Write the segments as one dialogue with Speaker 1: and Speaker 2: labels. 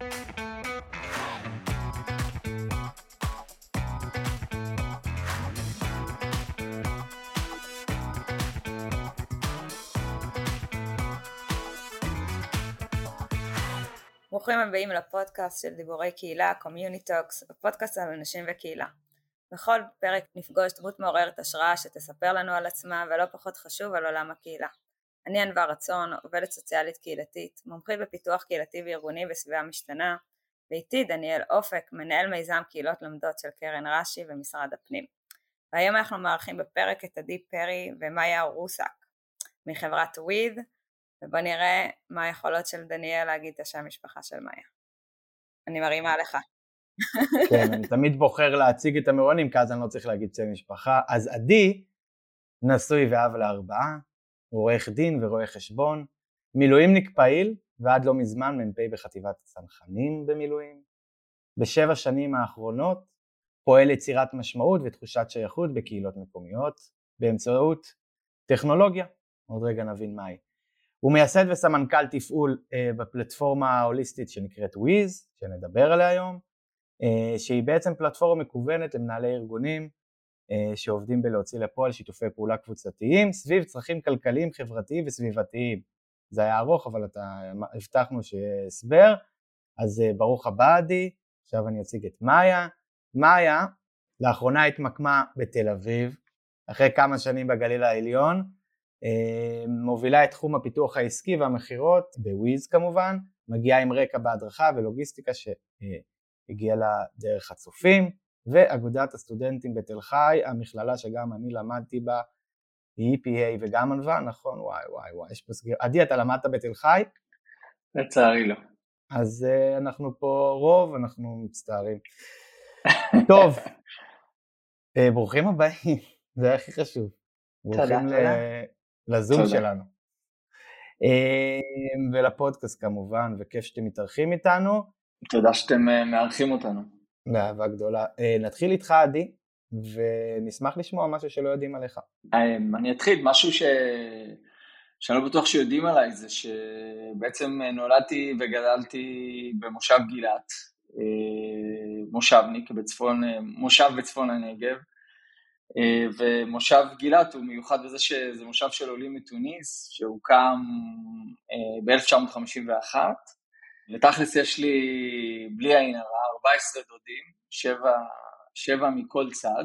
Speaker 1: ברוכים הבאים לפודקאסט של דיבורי קהילה, Community Talks, הפודקאסט על אנשים וקהילה. בכל פרק נפגוש דמות מעוררת השראה שתספר לנו על עצמה ולא פחות חשוב על עולם הקהילה. אני ענווה רצון, עובדת סוציאלית קהילתית, מומחית בפיתוח קהילתי וארגוני בסביבה משתנה, ואיתי דניאל אופק, מנהל מיזם קהילות לומדות של קרן רש"י ומשרד הפנים. והיום אנחנו מארחים בפרק את עדי פרי ומאיה רוסק מחברת וויד, ובוא נראה מה היכולות של דניאל להגיד את השם משפחה של מאיה. אני מרימה לך.
Speaker 2: כן, אני תמיד בוחר להציג את המרואיינים, כי אז אני לא צריך להגיד שם משפחה. אז עדי, נשוי ואב לארבעה, הוא עורך דין ורואה חשבון, מילואימניק פעיל, ועד לא מזמן מ"פ בחטיבת הצנחנים במילואים. בשבע שנים האחרונות פועל יצירת משמעות ותחושת שייכות בקהילות מקומיות באמצעות טכנולוגיה, עוד רגע נבין מהי. הוא מייסד וסמנכ"ל תפעול uh, בפלטפורמה ההוליסטית שנקראת וויז, שנדבר עליה היום, uh, שהיא בעצם פלטפורמה מקוונת למנהלי ארגונים שעובדים בלהוציא לפועל שיתופי פעולה קבוצתיים סביב צרכים כלכליים, חברתיים וסביבתיים. זה היה ארוך אבל אתה, הבטחנו שיהיה הסבר, אז uh, ברוך הבא עדי, עכשיו אני אציג את מאיה. מאיה לאחרונה התמקמה בתל אביב, אחרי כמה שנים בגליל העליון, אה, מובילה את תחום הפיתוח העסקי והמכירות בוויז כמובן, מגיעה עם רקע בהדרכה ולוגיסטיקה שהגיעה לה דרך הצופים, ואגודת הסטודנטים בתל חי, המכללה שגם אני למדתי בה, היא EPA וגם ענווה, נכון? וואי וואי וואי, יש פה סגיר. עדי, אתה למדת בתל חי?
Speaker 3: לצערי לא.
Speaker 2: אז uh, אנחנו פה רוב, אנחנו מצטערים. טוב, uh, ברוכים הבאים, זה הכי חשוב.
Speaker 3: תודה, תודה.
Speaker 2: לזום תודה. שלנו. אמ, ולפודקאסט כמובן, וכיף שאתם מתארחים איתנו.
Speaker 3: תודה שאתם אה, מארחים אותנו.
Speaker 2: באהבה גדולה. אה, נתחיל איתך עדי, ונשמח לשמוע משהו שלא יודעים עליך.
Speaker 3: אמ, אני אתחיל, משהו ש... שאני לא בטוח שיודעים עליי, זה שבעצם נולדתי וגדלתי במושב גילת, אה, מושבניק בצפון, מושב בצפון הנגב. אה, ומושב גילת הוא מיוחד בזה שזה מושב של עולים מתוניס שהוקם אה, ב-1951 ותכלס יש לי בלי עין הרע 14 דודים, שבע, שבע מכל צד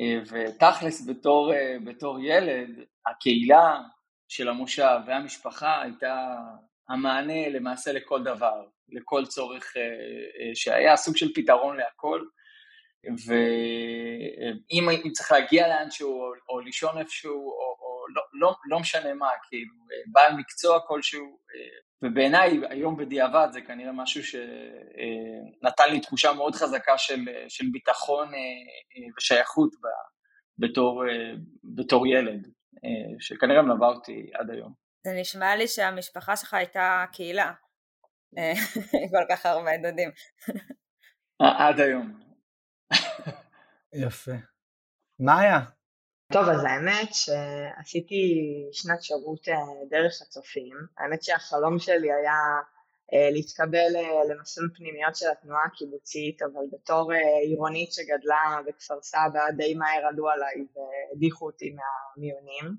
Speaker 3: אה, ותכלס בתור, בתור ילד הקהילה של המושב והמשפחה הייתה המענה למעשה לכל דבר, לכל צורך שהיה, סוג של פתרון להכל. ואם צריך להגיע לאנשהו או, או לישון איפשהו או לא, לא, משנה מה, כאילו בעל מקצוע כלשהו ובעיניי היום בדיעבד זה כנראה משהו שנתן לי תחושה מאוד חזקה של, של ביטחון ושייכות בתור, בתור ילד שכנראה מלווה אותי עד היום.
Speaker 1: זה נשמע לי שהמשפחה שלך הייתה קהילה, כל כך הרבה דודים.
Speaker 3: עד היום,
Speaker 2: יפה. מאיה.
Speaker 4: טוב, אז האמת שעשיתי שנת שירות אה, דרך הצופים. האמת שהחלום שלי היה אה, להתקבל אה, למסלול פנימיות של התנועה הקיבוצית, אבל בתור עירונית שגדלה בכפר סבא, די מהר עלו עליי והדיחו אותי מהמיונים.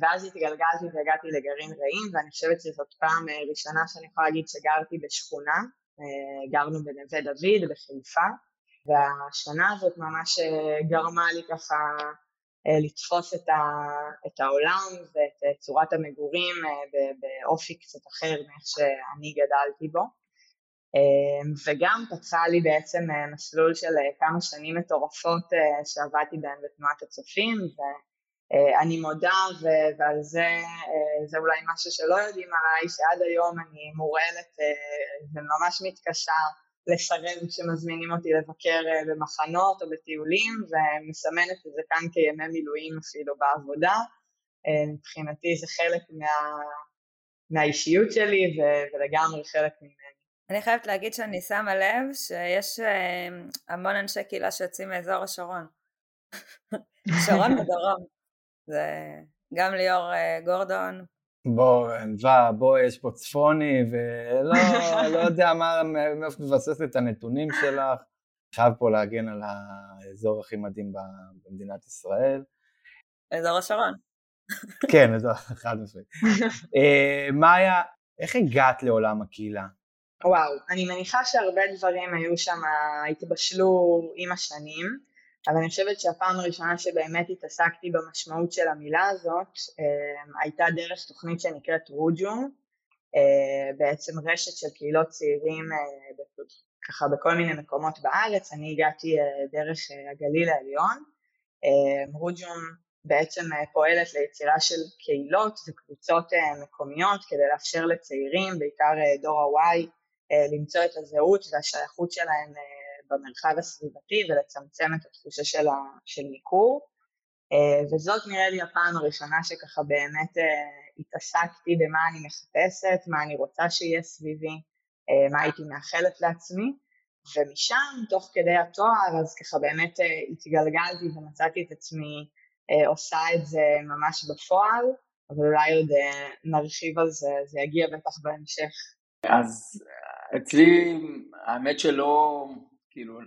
Speaker 4: ואז התגלגלתי והגעתי לגרעין רעים, ואני חושבת שזאת פעם ראשונה שאני יכולה להגיד שגרתי בשכונה. גרנו בנווה דוד בחיפה. והשנה הזאת ממש אה, גרמה לי ככה אה, לתפוס את, ה, את העולם ואת אה, צורת המגורים באופי קצת אחר מאיך שאני גדלתי בו. וגם פתחה לי בעצם מסלול של כמה שנים מטורפות שעבדתי בהן בתנועת הצופים, ואני מודה, ועל זה, זה אולי משהו שלא יודעים עליי, שעד היום אני מורעלת וממש מתקשה לסרב כשמזמינים אותי לבקר אה, במחנות או בטיולים ומסמנת את זה כאן כימי מילואים אפילו בעבודה. אה, מבחינתי זה חלק מה, מהאישיות שלי ולגמרי חלק ממני.
Speaker 1: אני חייבת להגיד שאני שמה לב שיש אה, המון אנשי קהילה שיוצאים מאזור השרון. שרון ודרום. זה גם ליאור גורדון.
Speaker 2: בוא, ענווה, בוא, יש פה צפוני, ולא לא יודע מה, מאיפה מבסס את הנתונים שלך. חייב פה להגן על האזור הכי מדהים במדינת ישראל.
Speaker 1: אזור השרון.
Speaker 2: כן, אזור, חד משמעית. אה, מאיה, איך הגעת לעולם הקהילה?
Speaker 4: וואו, אני מניחה שהרבה דברים היו שם, התבשלו עם השנים. אבל אני חושבת שהפעם הראשונה שבאמת התעסקתי במשמעות של המילה הזאת אה, הייתה דרך תוכנית שנקראת רוג'ו, אה, בעצם רשת של קהילות צעירים אה, ככה בכל מיני מקומות בארץ, אני הגעתי דרך הגליל העליון, רוג'ום בעצם פועלת ליצירה של קהילות וקבוצות מקומיות כדי לאפשר לצעירים, בעיקר דור ה-Y, למצוא את הזהות והשייכות שלהם במרחב הסביבתי ולצמצם את התחושה של, ה, של ניכור. אה, וזאת נראה לי הפעם הראשונה שככה באמת אה, התעסקתי במה אני מחפשת, מה אני רוצה שיהיה סביבי, אה, מה הייתי מאחלת לעצמי, ומשם, תוך כדי התואר, אז ככה באמת התגלגלתי ומצאתי את עצמי עושה את זה ממש בפועל, אבל אולי עוד נרחיב על זה, זה יגיע בטח בהמשך.
Speaker 3: אז אצלי, האמת שלא, כאילו,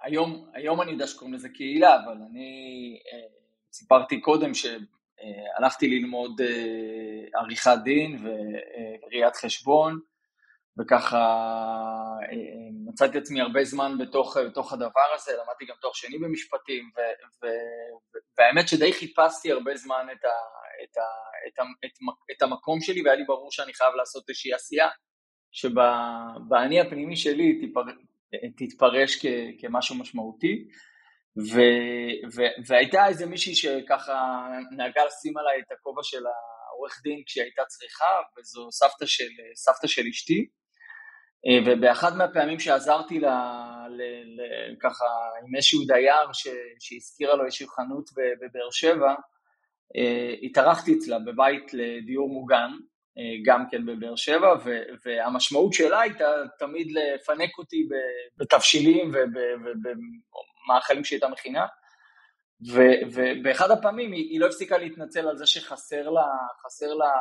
Speaker 3: היום, היום אני יודע שקוראים לזה קהילה, אבל אני אה, סיפרתי קודם שהלכתי ללמוד אה, עריכת דין וראיית חשבון, וככה אה, מצאתי עצמי הרבה זמן בתוך, בתוך הדבר הזה, למדתי גם תואר שני במשפטים, ו, ו, והאמת שדי חיפשתי הרבה זמן את, ה, את, ה, את, ה, את, את המקום שלי, והיה לי ברור שאני חייב לעשות איזושהי עשייה. שבאני הפנימי שלי תתפרש כ, כמשהו משמעותי. ו, ו, והייתה איזה מישהי שככה נהגה לשים עליי את הכובע של העורך דין כשהיא הייתה צריכה, וזו סבתא של, סבתא של אשתי. ובאחד מהפעמים שעזרתי לה, ל, ל, ככה עם איזשהו דייר ש, שהזכירה לו איזושהי חנות בבאר שבע, התארחתי אצלה בבית לדיור מוגן, אה, גם כן בבאר שבע, והמשמעות שלה הייתה תמיד לפנק אותי בתבשילים ובמאכלים שהיא הייתה מכינה. ובאחד הפעמים היא, היא לא הפסיקה להתנצל על זה שחסר לה, לה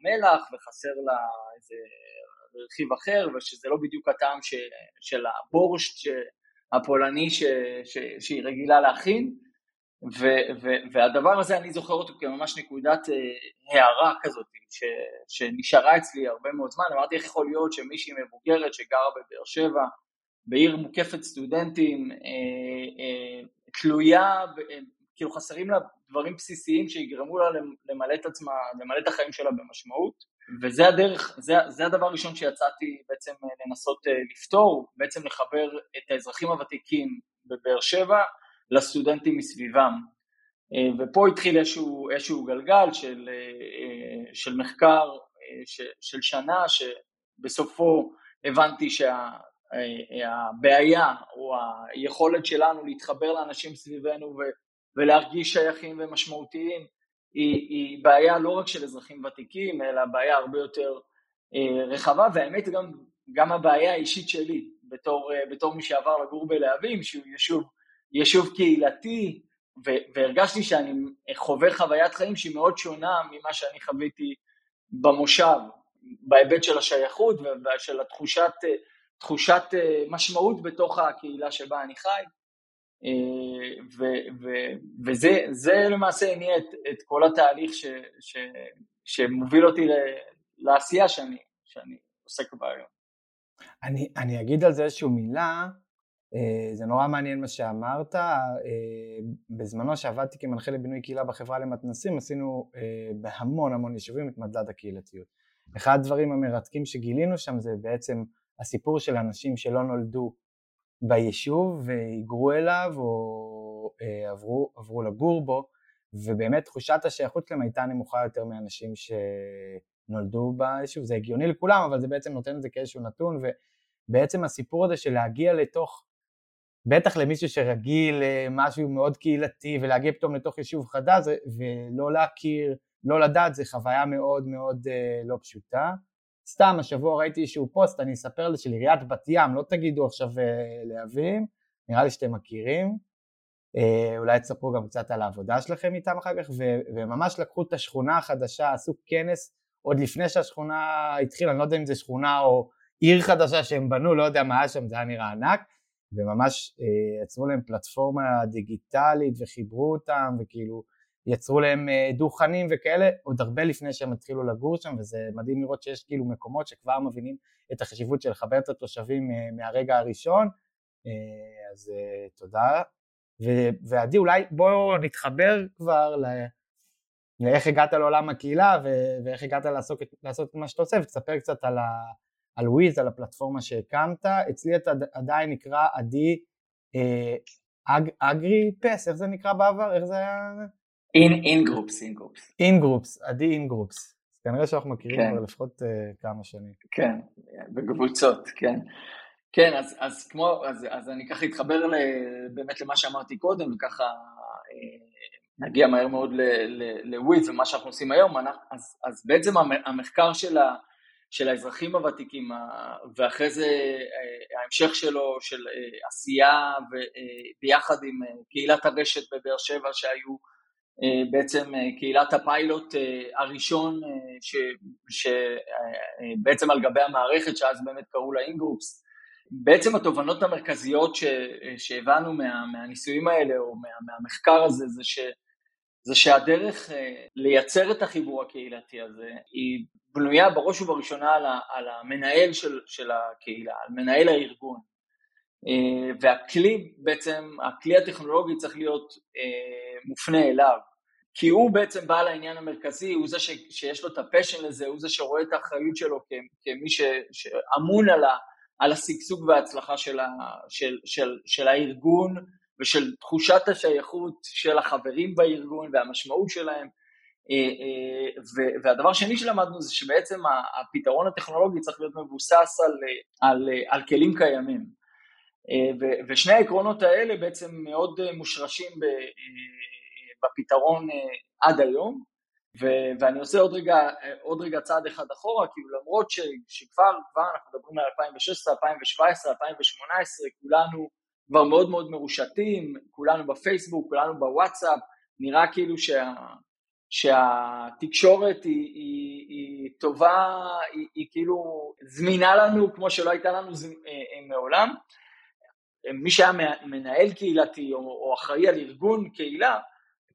Speaker 3: מלח וחסר לה איזה רכיב אחר ושזה לא בדיוק הטעם של הבורשט הפולני ש, ש, שהיא רגילה להכין ו- ו- והדבר הזה אני זוכר אותו כממש נקודת אה, הערה כזאת ש- שנשארה אצלי הרבה מאוד זמן, אמרתי איך יכול להיות שמישהי מבוגרת שגרה בבאר שבע, בעיר מוקפת סטודנטים, אה, אה, תלויה, אה, כאילו חסרים לה דברים בסיסיים שיגרמו לה למלא את עצמה, למלא את החיים שלה במשמעות, וזה הדרך, זה, זה הדבר הראשון שיצאתי בעצם אה, לנסות אה, לפתור, בעצם לחבר את האזרחים הוותיקים בבאר שבע לסטודנטים מסביבם. אה, ופה התחיל איזשהו, איזשהו גלגל של, אה, של מחקר אה, של שנה שבסופו הבנתי שהבעיה או היכולת שלנו להתחבר לאנשים סביבנו ולהרגיש שייכים ומשמעותיים היא, היא בעיה לא רק של אזרחים ותיקים אלא בעיה הרבה יותר רחבה והאמת גם, גם הבעיה האישית שלי בתור, בתור מי שעבר לגור בלהבים שהוא יישוב יישוב קהילתי, והרגשתי שאני חווה חוויית חיים שהיא מאוד שונה ממה שאני חוויתי במושב, בהיבט של השייכות ושל התחושת תחושת משמעות בתוך הקהילה שבה אני חי. ו, ו, וזה למעשה הניע את, את כל התהליך ש, ש, שמוביל אותי לעשייה שאני, שאני עוסק בה היום.
Speaker 2: אני, אני אגיד על זה איזושהי מילה, אה, זה נורא מעניין מה שאמרת, אה, בזמנו שעבדתי כמנחה לבינוי קהילה בחברה למתנסים עשינו אה, בהמון המון יישובים את מדד הקהילתיות. אחד הדברים המרתקים שגילינו שם זה בעצם הסיפור של אנשים שלא נולדו ביישוב והיגרו אליו או עברו, עברו לגור בו ובאמת תחושת השייכות שלהם הייתה נמוכה יותר מאנשים שנולדו ביישוב, זה הגיוני לכולם אבל זה בעצם נותן את זה כאיזשהו נתון ובעצם הסיפור הזה של להגיע לתוך בטח למישהו שרגיל למשהו מאוד קהילתי ולהגיע פתאום לתוך יישוב חדש ולא להכיר, לא לדעת, זה חוויה מאוד מאוד אה, לא פשוטה. סתם השבוע ראיתי איזשהו פוסט, אני אספר על זה של עיריית בת ים, לא תגידו עכשיו אה, להבים, נראה לי שאתם מכירים, אה, אולי תספרו גם קצת על העבודה שלכם איתם אחר כך, וממש לקחו את השכונה החדשה, עשו כנס עוד לפני שהשכונה התחילה, אני לא יודע אם זה שכונה או עיר חדשה שהם בנו, לא יודע מה היה שם, זה היה נראה ענק, וממש אה, יצרו להם פלטפורמה דיגיטלית וחיברו אותם, וכאילו יצרו להם אה, דוכנים וכאלה, עוד הרבה לפני שהם התחילו לגור שם, וזה מדהים לראות שיש כאילו מקומות שכבר מבינים את החשיבות של לחבר את התושבים אה, מהרגע הראשון, אז תודה. ועדי, אולי בואו נתחבר כבר ל... לאיך הגעת לעולם הקהילה ואיך הגעת לעשות, לעשות את מה שאתה עושה ותספר קצת על, ה, על וויז, על הפלטפורמה שהקמת. אצלי אתה עדיין נקרא עדי אה, אג, אגרי פס, איך זה נקרא בעבר? איך זה היה?
Speaker 3: InGroups,
Speaker 2: InGroups. InGroups, עדי אין גרופס. כנראה שאנחנו מכירים כן. כבר לפחות אה, כמה שנים.
Speaker 3: כן, בקבוצות, כן. כן, אז, אז כמו, אז, אז אני ככה אתחבר ל, באמת למה שאמרתי קודם, וככה אה, נגיע מהר מאוד לוויז ומה שאנחנו עושים היום, אז, אז בעצם המחקר של, ה, של האזרחים הוותיקים, ואחרי זה אה, ההמשך שלו של אה, עשייה ביחד עם קהילת הרשת בבאר שבע שהיו בעצם קהילת הפיילוט הראשון שבעצם על גבי המערכת שאז באמת קראו לה אינגרופס. בעצם התובנות המרכזיות ש, שהבנו מה, מהניסויים האלה או מה, מהמחקר הזה זה, ש, זה שהדרך אה, לייצר את החיבור הקהילתי הזה היא בנויה בראש ובראשונה על, ה, על המנהל של, של הקהילה, על מנהל הארגון. אה, והכלי בעצם, הכלי הטכנולוגי צריך להיות אה, מופנה אליו. כי הוא בעצם בעל העניין המרכזי, הוא זה ש, שיש לו את הפשן לזה, הוא זה שרואה את האחריות שלו כמי ש, שאמון על, ה, על השגשוג וההצלחה של, ה, של, של, של הארגון ושל תחושת השייכות של החברים בארגון והמשמעות שלהם. אה, אה, והדבר שני שלמדנו זה שבעצם הפתרון הטכנולוגי צריך להיות מבוסס על, על, על כלים קיימים. אה, ושני העקרונות האלה בעצם מאוד מושרשים בפתרון עד היום. ואני עושה עוד רגע, עוד רגע צעד אחד אחורה, כאילו למרות ש- שכבר כבר אנחנו מדברים על 2016, 2017, 2018, כולנו כבר מאוד מאוד מרושתים, כולנו בפייסבוק, כולנו בוואטסאפ, נראה כאילו שה, שהתקשורת היא, היא, היא טובה, היא, היא כאילו זמינה לנו כמו שלא הייתה לנו זמ, אה, אה, מעולם. מי שהיה מנהל קהילתי או, או אחראי על ארגון קהילה,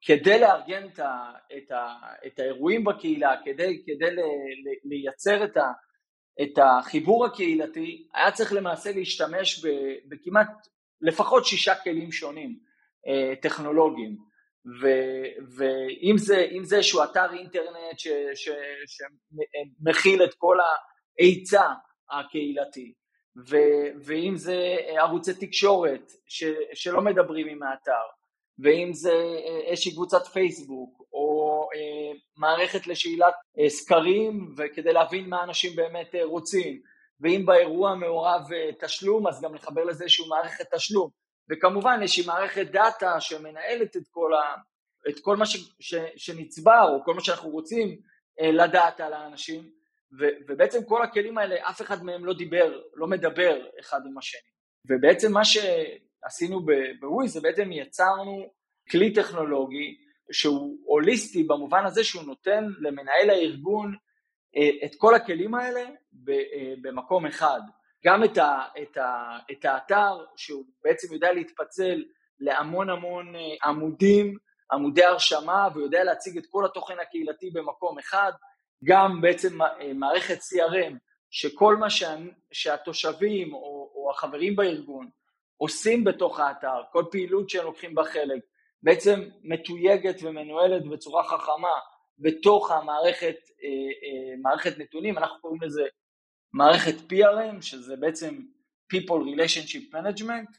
Speaker 3: כדי לארגן את, ה, את, ה, את האירועים בקהילה, כדי, כדי ל, ל, לייצר את, ה, את החיבור הקהילתי, היה צריך למעשה להשתמש ב, בכמעט לפחות שישה כלים שונים אה, טכנולוגיים. ו, ואם זה, זה איזשהו אתר אינטרנט שמכיל את כל ההיצע הקהילתי, ואם זה ערוצי תקשורת ש, שלא מדברים עם האתר, ואם זה אה, איזושהי קבוצת פייסבוק או אה, מערכת לשאלת אה, סקרים וכדי להבין מה אנשים באמת רוצים ואם באירוע מעורב תשלום אז גם לחבר לזה איזושהי מערכת תשלום. וכמובן איזושהי מערכת דאטה שמנהלת את כל, ה, את כל מה ש, ש, שנצבר או כל מה שאנחנו רוצים לדעת על האנשים. ו, ובעצם כל הכלים האלה אף אחד מהם לא דיבר, לא מדבר אחד עם השני. ובעצם מה ש... עשינו בוויז זה בעצם יצרנו כלי טכנולוגי שהוא הוליסטי במובן הזה שהוא נותן למנהל הארגון אה, את כל הכלים האלה אה, במקום אחד. גם את, ה, את, ה, את האתר שהוא בעצם יודע להתפצל להמון המון אה, עמודים, עמודי הרשמה ויודע להציג את כל התוכן הקהילתי במקום אחד, גם בעצם מערכת CRM שכל מה שה, שהתושבים או, או החברים בארגון עושים בתוך האתר, כל פעילות שהם לוקחים בה חלק, בעצם מתויגת ומנוהלת בצורה חכמה בתוך המערכת, אה, אה, מערכת נתונים, אנחנו קוראים לזה מערכת PRM, שזה בעצם People Relationship Management,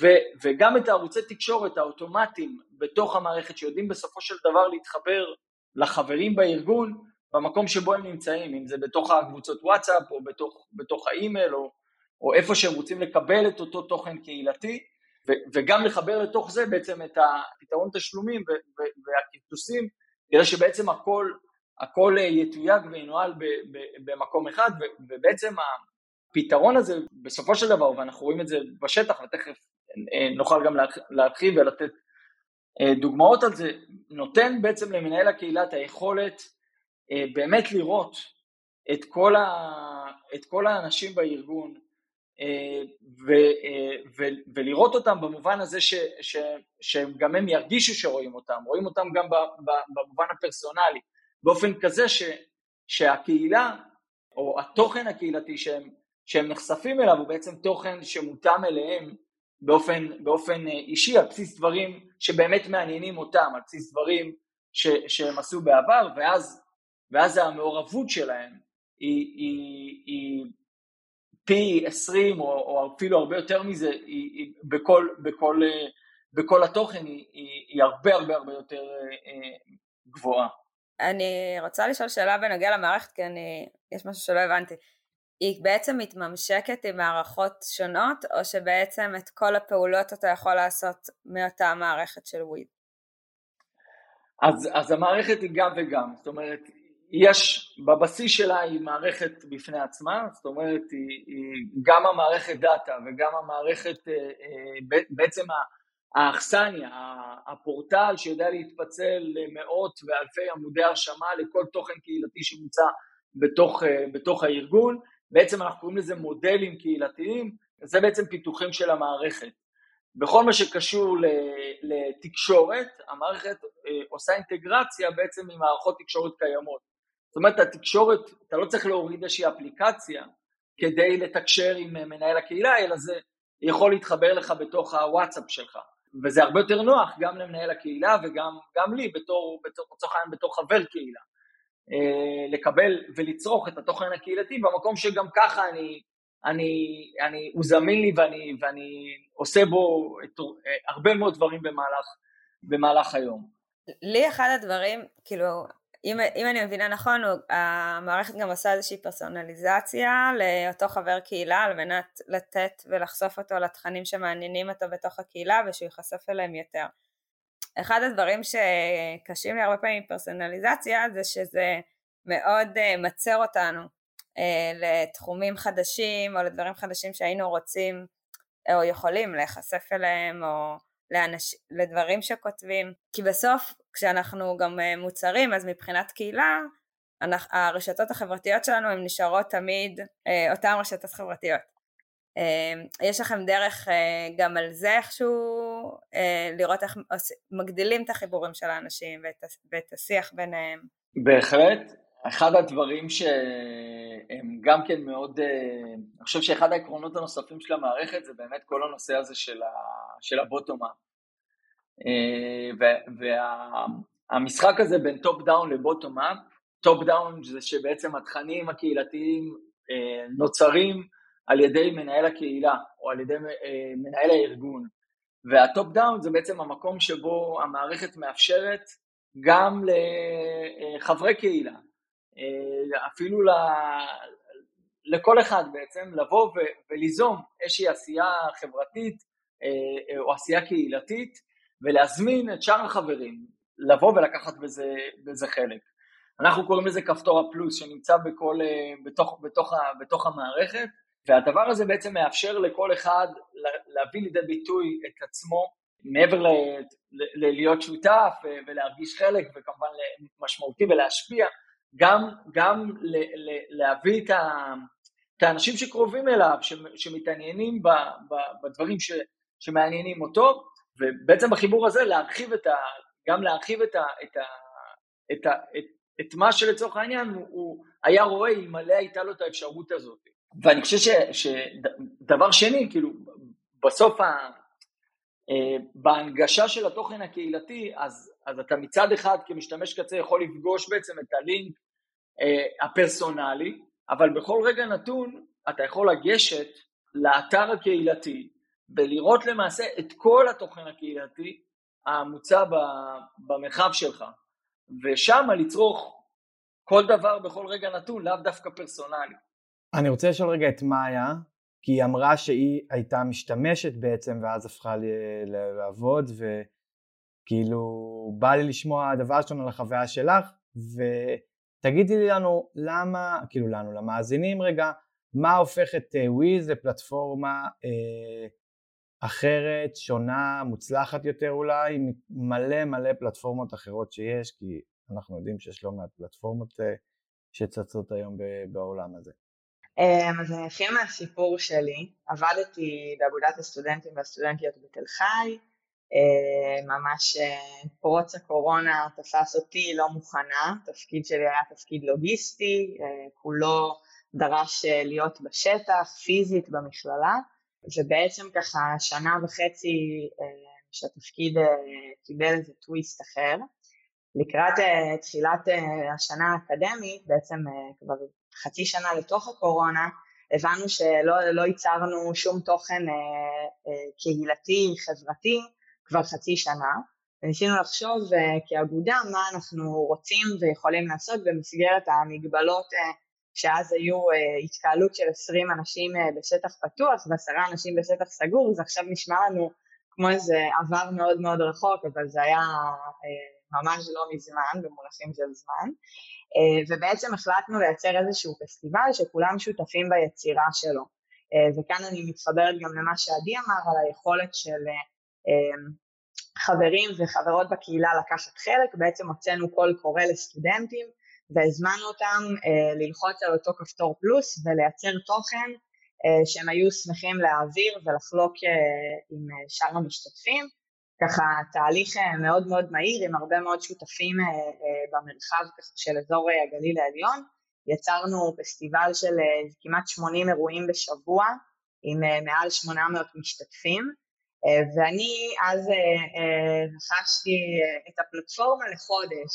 Speaker 3: ו, וגם את הערוצי תקשורת האוטומטיים בתוך המערכת שיודעים בסופו של דבר להתחבר לחברים בארגון במקום שבו הם נמצאים, אם זה בתוך הקבוצות וואטסאפ או בתוך, בתוך האימייל או או איפה שהם רוצים לקבל את אותו תוכן קהילתי, ו- וגם לחבר לתוך זה בעצם את הפתרון תשלומים והכרטוסים, כדי שבעצם הכל, הכל יתויג וינוהל במקום אחד, ובעצם הפתרון הזה בסופו של דבר, ואנחנו רואים את זה בשטח, ותכף אה, נוכל גם להרחיב ולתת אה, דוגמאות על זה, נותן בעצם למנהל הקהילה את היכולת אה, באמת לראות את כל, ה, את כל האנשים בארגון אה, ו, ו, ולראות אותם במובן הזה ש, ש, שגם הם ירגישו שרואים אותם, רואים אותם גם במובן הפרסונלי, באופן כזה ש, שהקהילה או התוכן הקהילתי שהם, שהם נחשפים אליו הוא בעצם תוכן שמותאם אליהם באופן, באופן אישי על בסיס דברים שבאמת מעניינים אותם, על בסיס דברים ש, שהם עשו בעבר ואז, ואז המעורבות שלהם היא, היא, היא פי עשרים או, או אפילו הרבה יותר מזה היא, היא בכל, בכל, בכל התוכן היא, היא, היא הרבה הרבה הרבה יותר אה, גבוהה.
Speaker 1: אני רוצה לשאול שאלה בנוגע למערכת כי אני, יש משהו שלא הבנתי. היא בעצם מתממשקת עם מערכות שונות או שבעצם את כל הפעולות אתה יכול לעשות מאותה מערכת של וויד?
Speaker 3: אז, אז המערכת היא גם וגם, זאת אומרת יש, בבסיס שלה היא מערכת בפני עצמה, זאת אומרת היא, היא גם המערכת דאטה וגם המערכת, אה, אה, בעצם האכסניה, הפורטל שיודע להתפצל למאות ואלפי עמודי הרשמה לכל תוכן קהילתי שמוצע בתוך, אה, בתוך הארגון, בעצם אנחנו קוראים לזה מודלים קהילתיים, זה בעצם פיתוחים של המערכת. בכל מה שקשור לתקשורת, המערכת עושה אינטגרציה בעצם עם מערכות תקשורת קיימות. זאת אומרת, התקשורת, אתה לא צריך להוריד איזושהי אפליקציה כדי לתקשר עם מנהל הקהילה, אלא זה יכול להתחבר לך בתוך הוואטסאפ שלך. וזה הרבה יותר נוח גם למנהל הקהילה וגם לי בתור, לצורך העניין בתור חבר קהילה. אה, לקבל ולצרוך את התוכן הקהילתי במקום שגם ככה אני, אני, אני, הוא זמין לי ואני, ואני עושה בו את, הרבה מאוד דברים במהלך, במהלך היום.
Speaker 1: לי אחד הדברים, כאילו, אם, אם אני מבינה נכון, המערכת גם עושה איזושהי פרסונליזציה לאותו חבר קהילה על מנת לתת ולחשוף אותו לתכנים שמעניינים אותו בתוך הקהילה ושהוא ייחשף אליהם יותר. אחד הדברים שקשים לי הרבה פעמים פרסונליזציה זה שזה מאוד uh, מצר אותנו uh, לתחומים חדשים או לדברים חדשים שהיינו רוצים או יכולים להיחשף אליהם או לאנש, לדברים שכותבים כי בסוף כשאנחנו גם אה, מוצרים אז מבחינת קהילה הרשתות החברתיות שלנו הן נשארות תמיד אה, אותן רשתות חברתיות. אה, יש לכם דרך גם על זה איכשהו לראות איך מגדילים את החיבורים של האנשים ואת, השיח ביניהם?
Speaker 3: בהחלט. אחד הדברים שהם גם כן מאוד, אני חושב שאחד העקרונות הנוספים של המערכת זה באמת כל הנושא הזה של ה bottom-up. והמשחק הזה בין top down ל bottom up, top down זה שבעצם התכנים הקהילתיים אה, נוצרים על ידי מנהל הקהילה או על ידי אה, מנהל הארגון. וה top down זה בעצם המקום שבו המערכת מאפשרת גם לחברי קהילה, אה, אפילו לכל אחד בעצם לבוא וליזום איזושהי עשייה חברתית או עשייה קהילתית ולהזמין את שאר החברים לבוא ולקחת בזה, בזה חלק. אנחנו קוראים לזה כפתור הפלוס שנמצא בכל, אה, בתוך, בתוך, בתוך המערכת והדבר הזה בעצם מאפשר לכל אחד להביא לידי ביטוי את עצמו מעבר ל, ל, להיות שותף אה, ולהרגיש חלק וכמובן משמעותי ולהשפיע, גם, גם ל, ל, להביא את, ה, את האנשים שקרובים אליו, שמתעניינים ב, ב, בדברים ש, שמעניינים אותו ובעצם בחיבור הזה להרחיב את ה... גם להרחיב את ה... את ה... את ה... את, את מה שלצורך העניין הוא, הוא היה רואה אלמלא הייתה לו את האפשרות הזאת. ואני חושב שדבר שני, כאילו בסוף ה, אה, בהנגשה של התוכן הקהילתי, אז, אז אתה מצד אחד כמשתמש קצה יכול לפגוש בעצם את הלינק אה, הפרסונלי, אבל בכל רגע נתון אתה יכול לגשת לאתר הקהילתי ולראות למעשה את כל התוכן הקהילתי המוצע במרחב שלך, ושם לצרוך כל דבר בכל רגע נתון, לאו דווקא פרסונלי.
Speaker 2: אני רוצה לשאול רגע את מאיה, כי היא אמרה שהיא הייתה משתמשת בעצם ואז הפכה לעבוד וכאילו בא לי לשמוע דבר שלנו על החוויה שלך ותגידי לי לנו למה, כאילו לנו, למאזינים רגע, מה הופך את וויז לפלטפורמה אה, אחרת, שונה, מוצלחת יותר אולי, מלא מלא פלטפורמות אחרות שיש, כי אנחנו יודעים שיש לא מעט פלטפורמות אה, שצצות היום בעולם הזה?
Speaker 4: אמ, אז אני אתחיל מהסיפור שלי. עבדתי באגודת הסטודנטים והסטודנטיות בתל חי, אמ, ממש אה, פרוץ הקורונה תפס אותי לא מוכנה, התפקיד שלי היה תפקיד לוגיסטי, אה, כולו דרש להיות בשטח, פיזית במכללה, ובעצם ככה שנה וחצי שהתפקיד קיבל איזה טוויסט אחר. לקראת תחילת השנה האקדמית, בעצם כבר חצי שנה לתוך הקורונה, הבנו שלא לא ייצרנו שום תוכן אה, אה, קהילתי, חברתי, כבר חצי שנה, וניסינו לחשוב אה, כאגודה מה אנחנו רוצים ויכולים לעשות במסגרת המגבלות אה, שאז היו אה, התקהלות של 20 אנשים אה, בשטח פתוח ועשרה אנשים בשטח סגור, זה עכשיו נשמע לנו כמו איזה עבר מאוד מאוד רחוק, אבל זה היה אה, ממש לא מזמן, במונחים של זמן. אה, ובעצם החלטנו לייצר איזשהו פסטיבל שכולם שותפים ביצירה שלו. אה, וכאן אני מתחברת גם למה שעדי אמר על היכולת של אה, חברים וחברות בקהילה לקחת חלק, בעצם הוצאנו קול קורא לסטודנטים והזמנו אותם ללחוץ על אותו כפתור פלוס ולייצר תוכן שהם היו שמחים להעביר ולחלוק עם שאר המשתתפים. ככה תהליך אה, מאוד מאוד מהיר עם הרבה מאוד שותפים אה, אה, במרחב של אזור הגליל העליון. יצרנו פסטיבל של כמעט 80 אירועים בשבוע עם מעל 800 משתתפים ואני אז רכשתי את הפלטפורמה לחודש.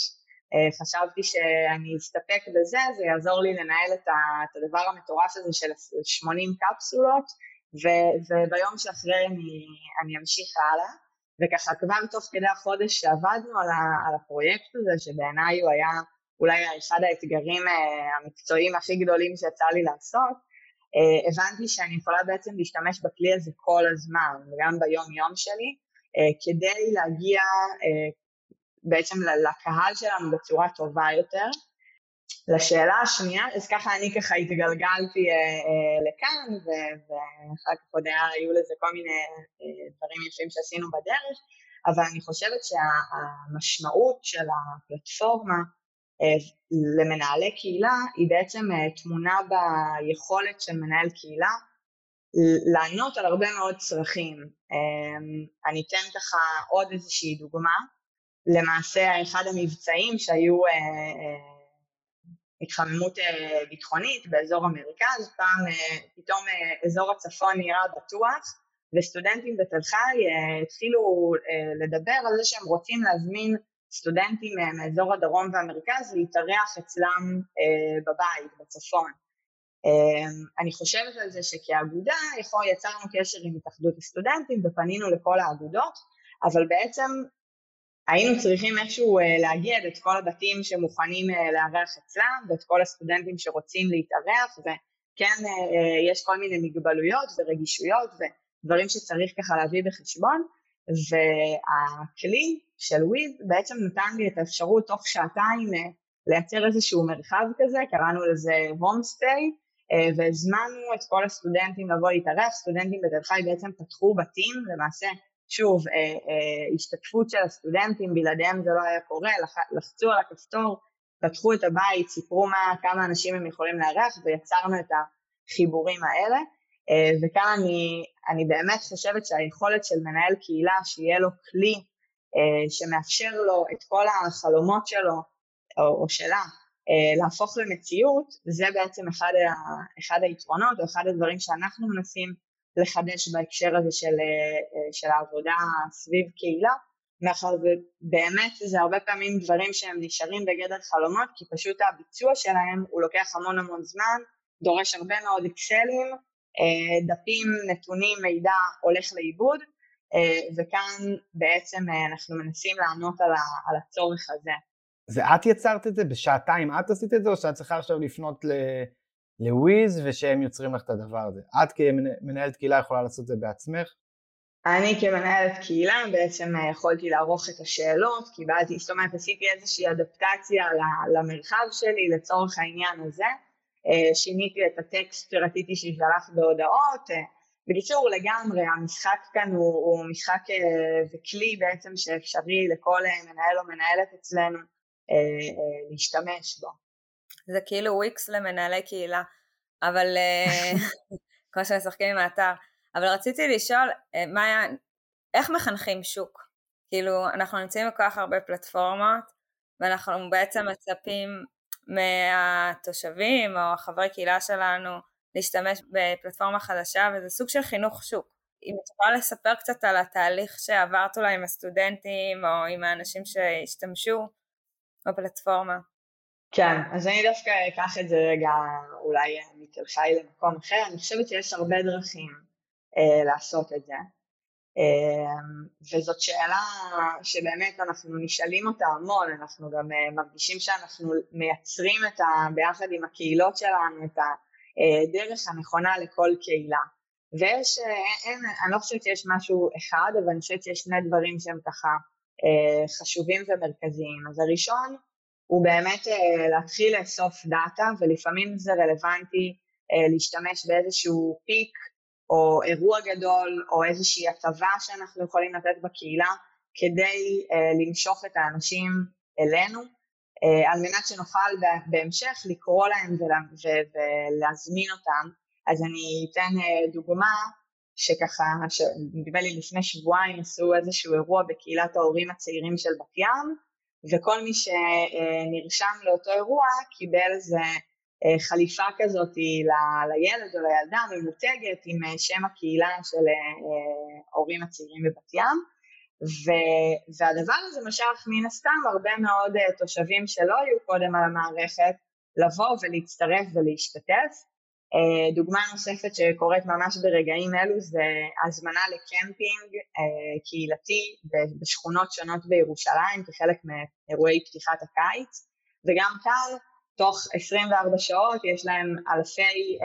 Speaker 4: חשבתי שאני אסתפק בזה, זה יעזור לי לנהל את הדבר המטורף הזה של 80 קפסולות וביום שאחרי אני, אני אמשיך הלאה. וככה כבר תוך כדי החודש שעבדנו על, ה, על הפרויקט הזה, שבעיניי הוא היה אולי אחד האתגרים uh, המקצועיים הכי גדולים שיצא לי לעשות, uh, הבנתי שאני יכולה בעצם להשתמש בכלי הזה כל הזמן, גם ביום יום שלי, כדי להגיע בעצם לקהל שלנו בצורה טובה יותר. לשאלה השנייה, אז ככה אני ככה התגלגלתי אה, אה, לכאן, ואחר כך עוד היו לזה כל מיני אה, דברים יפים שעשינו בדרך, אבל אני חושבת שהמשמעות של הפלטפורמה אה, למנהלי קהילה היא בעצם אה, תמונה ביכולת של מנהל קהילה לענות על הרבה מאוד צרכים. אה, אני אתן ככה עוד איזושהי דוגמה. למעשה אחד המבצעים שהיו אה, אה, התחממות אה, ביטחונית באזור המרכז, פעם אה, פתאום אה, אזור הצפון נראה בטוח, וסטודנטים בתל חי התחילו לדבר על זה שהם רוצים להזמין סטודנטים מאזור הדרום והמרכז להתארח אצלם בבית, בצפון. אני חושבת על זה שכאגודה יכול, יצרנו קשר עם התאחדות הסטודנטים ופנינו לכל האגודות, אבל בעצם היינו צריכים איכשהו אה, לאגד את כל הבתים שמוכנים אה, לארח אצלם ואת כל הסטודנטים שרוצים להתארח וכן אה, יש כל מיני מגבלויות ורגישויות ודברים שצריך ככה להביא בחשבון והכלי של וויז בעצם נתן לי את האפשרות תוך שעתיים לייצר איזשהו מרחב כזה, קראנו לזה הומסטי והזמנו את כל הסטודנטים לבוא להתארח, סטודנטים בתל חי בעצם פתחו בתים, למעשה שוב, אה, אה, השתתפות של הסטודנטים, בלעדיהם זה לא היה קורה, לח, לחצו על הכפתור, פתחו את הבית, סיפרו מה, כמה אנשים הם יכולים לארח ויצרנו את החיבורים האלה. אה, וכאן אני, אני באמת חושבת שהיכולת של מנהל קהילה, שיהיה לו כלי שמאפשר לו את כל החלומות שלו, או, או שלה, להפוך למציאות, זה בעצם אחד, ה, אחד היתרונות או אחד הדברים שאנחנו מנסים לחדש בהקשר הזה של, אה, אה, של העבודה סביב קהילה, מאחר ובאמת זה הרבה פעמים דברים שהם נשארים בגדר חלומות, כי פשוט הביצוע שלהם הוא לוקח המון המון זמן, דורש הרבה מאוד אקסלים, אה, דפים, נתונים, מידע הולך לאיבוד, וכאן בעצם אנחנו מנסים לענות על הצורך הזה.
Speaker 2: זה את יצרת את זה? בשעתיים את עשית את זה, או שאת צריכה עכשיו לפנות ל... לוויז ושהם יוצרים לך את הדבר הזה. את כמנהלת קהילה יכולה לעשות את זה בעצמך?
Speaker 4: אני כמנהלת קהילה בעצם אה, יכולתי לערוך את השאלות, קיבלתי, זאת אומרת עשיתי איזושהי אדפטציה למרחב שלי לצורך העניין הזה, אה, שיניתי את הטקסט שרציתי שישלח בהודעות, אה, בקיצור לגמרי המשחק כאן הוא, הוא משחק וכלי בעצם שאפשרי לכל מנהל או מנהלת אצלנו להשתמש בו.
Speaker 1: זה כאילו וויקס למנהלי קהילה, אבל אה, כמו שמשחקים עם האתר. אבל רציתי לשאול, אה, מה, איך מחנכים שוק? כאילו, אנחנו נמצאים בכל כך הרבה פלטפורמות, ואנחנו בעצם מצפים מהתושבים או החברי קהילה שלנו להשתמש בפלטפורמה חדשה, וזה סוג של חינוך שוק. אם את יכולה לספר קצת על התהליך שעברת אולי עם הסטודנטים או עם האנשים שהשתמשו בפלטפורמה.
Speaker 4: כן, אז אני דווקא אקח את זה רגע אולי מתל חי למקום אחר, אני חושבת שיש הרבה דרכים אה, לעשות את זה. אה, וזאת שאלה שבאמת אנחנו נשאלים אותה המון, אנחנו גם אה, מרגישים שאנחנו מייצרים את ה, ביחד עם הקהילות שלנו את הדרך הנכונה לכל קהילה. ויש, אה, אין, אני לא חושבת שיש משהו אחד, אבל אני חושבת שיש שני דברים שהם ככה אה, חשובים ומרכזיים. אז הראשון הוא באמת אה, להתחיל לאסוף דאטה, ולפעמים זה רלוונטי להשתמש באיזשהו פיק או אירוע גדול או איזושהי הטבה שאנחנו יכולים לתת בקהילה כדי למשוך את האנשים אלינו, על מנת שנוכל בהמשך לקרוא להם ולהזמין אותם. אז אני אתן אה, דוגמה שככה, נדמה לי לפני שבועיים עשו איזשהו אירוע בקהילת ההורים הצעירים של בת ים, וכל מי שנרשם לאותו אירוע קיבל איזה אה, חליפה כזאת לילד או לילדה ממותגת עם אה, שם הקהילה של ההורים הצעירים בבת ים. ו, והדבר הזה משך מן הסתם הרבה מאוד תושבים שלא היו קודם על המערכת לבוא ולהצטרף ולהשתתף, אה, דוגמה נוספת שקורית ממש ברגעים אלו זה הזמנה לקמפינג אה, קהילתי בשכונות שונות בירושלים כחלק מאירועי פתיחת הקיץ. וגם כאן תוך 24 שעות יש להם אלפי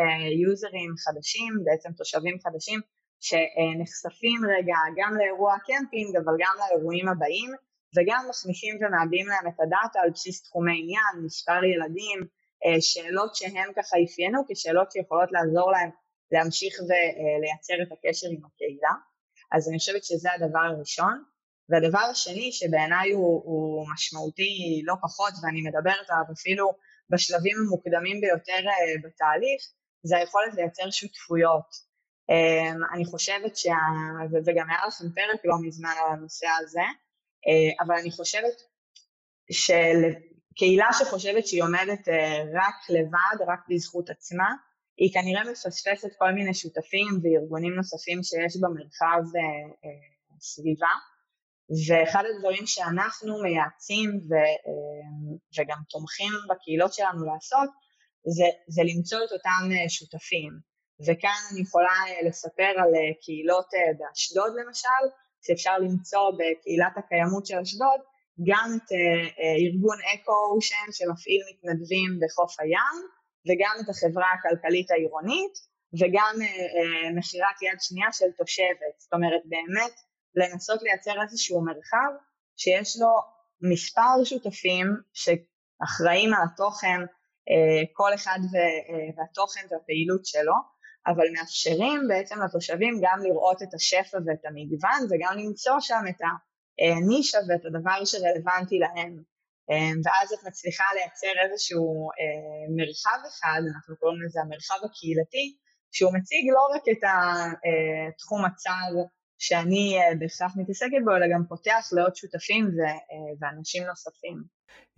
Speaker 4: יוזרים אה, חדשים, בעצם תושבים חדשים שנחשפים רגע גם לאירוע הקמפינג אבל גם לאירועים הבאים וגם מכניסים ומעבים להם את הדאטה על בסיס תחומי עניין, מספר ילדים, אה, שאלות שהן ככה אפיינו כשאלות שיכולות לעזור להם להמשיך ולייצר את הקשר עם הקהילה. אז אני חושבת שזה הדבר הראשון. והדבר השני שבעיניי הוא, הוא משמעותי לא פחות ואני מדברת עליו אפילו בשלבים המוקדמים ביותר אה, בתהליך, זה היכולת לייצר שותפויות. אה, אני חושבת שה... וגם היה לכם פרק לא מזמן על הנושא הזה, אבל אני חושבת של... קהילה שחושבת שהיא עומדת אה, רק לבד, רק בזכות עצמה, היא כנראה מפספסת כל מיני שותפים וארגונים נוספים שיש במרחב אה, אה, סביבה, ואחד הדברים שאנחנו מייעצים ו, וגם תומכים בקהילות שלנו לעשות, זה, זה למצוא את אותם שותפים. וכאן אני יכולה לספר על קהילות באשדוד למשל, שאפשר למצוא בקהילת הקיימות של אשדוד, גם את uh, uh, ארגון אקו-אושן שמפעיל מתנדבים בחוף הים, וגם את החברה הכלכלית העירונית, וגם uh, מכירת יד שנייה של תושבת. זאת אומרת, באמת לנסות לייצר איזשהו מרחב שיש לו מספר שותפים שאחראים על התוכן, כל אחד והתוכן והפעילות שלו, אבל מאפשרים בעצם לתושבים גם לראות את השפע ואת המגוון וגם למצוא שם את ה... הנישה ואת הדבר שרלוונטי להם. אה, ואז את מצליחה לייצר איזשהו אה, מרחב אחד, אנחנו קוראים לזה המרחב הקהילתי, שהוא מציג לא רק את התחום אה, הצר שאני בהכרח מתעסקת בו, אלא גם פותח לעוד שותפים ואנשים נוספים.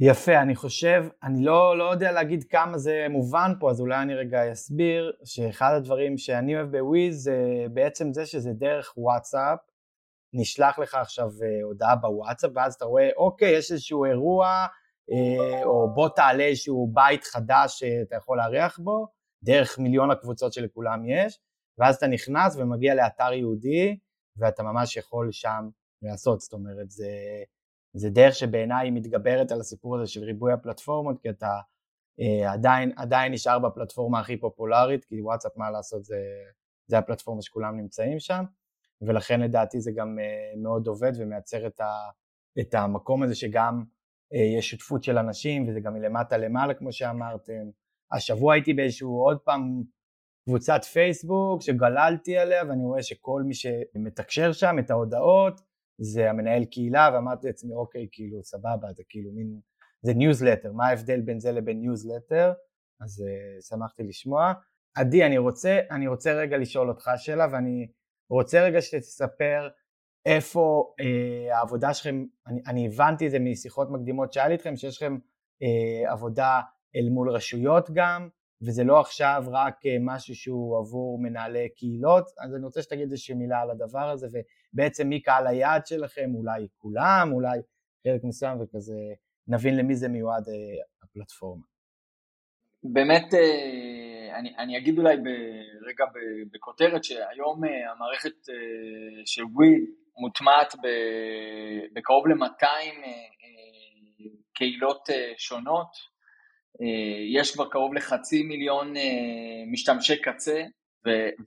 Speaker 2: יפה, אני חושב, אני לא, לא יודע להגיד כמה זה מובן פה, אז אולי אני רגע אסביר, שאחד הדברים שאני אוהב בוויז זה בעצם זה שזה דרך וואטסאפ, נשלח לך עכשיו אה, הודעה בוואטסאפ, ואז אתה רואה, אוקיי, יש איזשהו אירוע, אה, או בוא תעלה איזשהו בית חדש שאתה יכול לארח בו, דרך מיליון הקבוצות שלכולם יש, ואז אתה נכנס ומגיע לאתר יהודי, ואתה ממש יכול שם לעשות, זאת אומרת, זה, זה דרך שבעיניי מתגברת על הסיפור הזה של ריבוי הפלטפורמות, כי אתה אה, עדיין, עדיין נשאר בפלטפורמה הכי פופולרית, כי וואטסאפ, מה לעשות, זה, זה הפלטפורמה שכולם נמצאים שם. ולכן לדעתי זה גם אה, מאוד עובד ומייצר את, ה, את המקום הזה שגם אה, יש שותפות של אנשים וזה גם מלמטה למעלה כמו שאמרתם. השבוע הייתי באיזשהו עוד פעם קבוצת פייסבוק שגללתי עליה ואני רואה שכל מי שמתקשר שם את ההודעות זה המנהל קהילה ואמרתי לעצמי אוקיי כאילו סבבה זה כאילו מין זה ניוזלטר, מה ההבדל בין זה לבין ניוזלטר, אז אה, שמחתי לשמוע. עדי, אני רוצה, אני רוצה רגע לשאול אותך שאלה, ואני רוצה רגע שתספר איפה אה, העבודה שלכם, אני, אני הבנתי את זה משיחות מקדימות שהיה לי איתכם, שיש לכם uh, עבודה אל מול רשויות גם, וזה לא עכשיו רק uh, משהו שהוא עבור מנהלי קהילות, אז אני רוצה שתגיד איזושהי מילה על הדבר הזה, ובעצם מי קהל היעד שלכם, אולי כולם, אולי חלק מסוים, וכזה נבין למי זה מיועד uh, הפלטפורמה.
Speaker 3: באמת, אה, אני, אני אגיד אולי רגע בכותרת שהיום אה, המערכת אה, של וויד מוטמעת בקרוב ל-200 קהילות שונות, יש כבר קרוב לחצי מיליון משתמשי קצה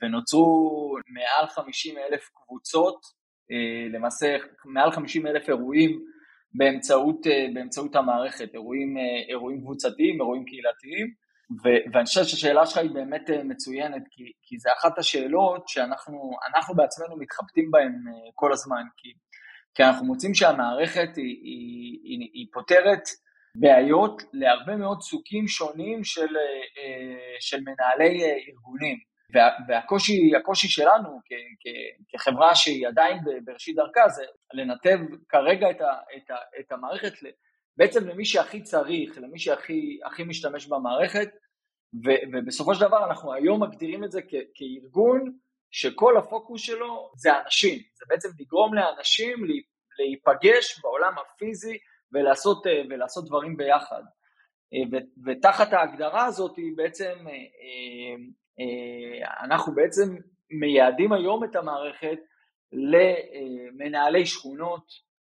Speaker 3: ונוצרו מעל 50 אלף קבוצות, למעשה מעל 50 אלף אירועים באמצעות, באמצעות המערכת, אירועים, אירועים קבוצתיים, אירועים קהילתיים. ו- ואני חושב שהשאלה שלך היא באמת אה, מצוינת, כי, כי זה אחת השאלות שאנחנו בעצמנו מתחבטים בהן אה, כל הזמן, כי, כי אנחנו מוצאים שהמערכת היא, היא, היא, היא פותרת בעיות להרבה מאוד סוגים שונים של, אה, של מנהלי ארגונים. וה, והקושי שלנו כ, כ, כחברה שהיא עדיין בראשית דרכה זה לנתב כרגע את, ה, את, ה, את המערכת בעצם למי שהכי צריך, למי שהכי משתמש במערכת, ו, ובסופו של דבר אנחנו היום מגדירים את זה כ, כארגון שכל הפוקוס שלו זה אנשים, זה בעצם לגרום לאנשים להיפגש בעולם הפיזי ולעשות, ולעשות דברים ביחד. ו, ותחת ההגדרה הזאת בעצם אה, אה, אנחנו בעצם מייעדים היום את המערכת למנהלי שכונות,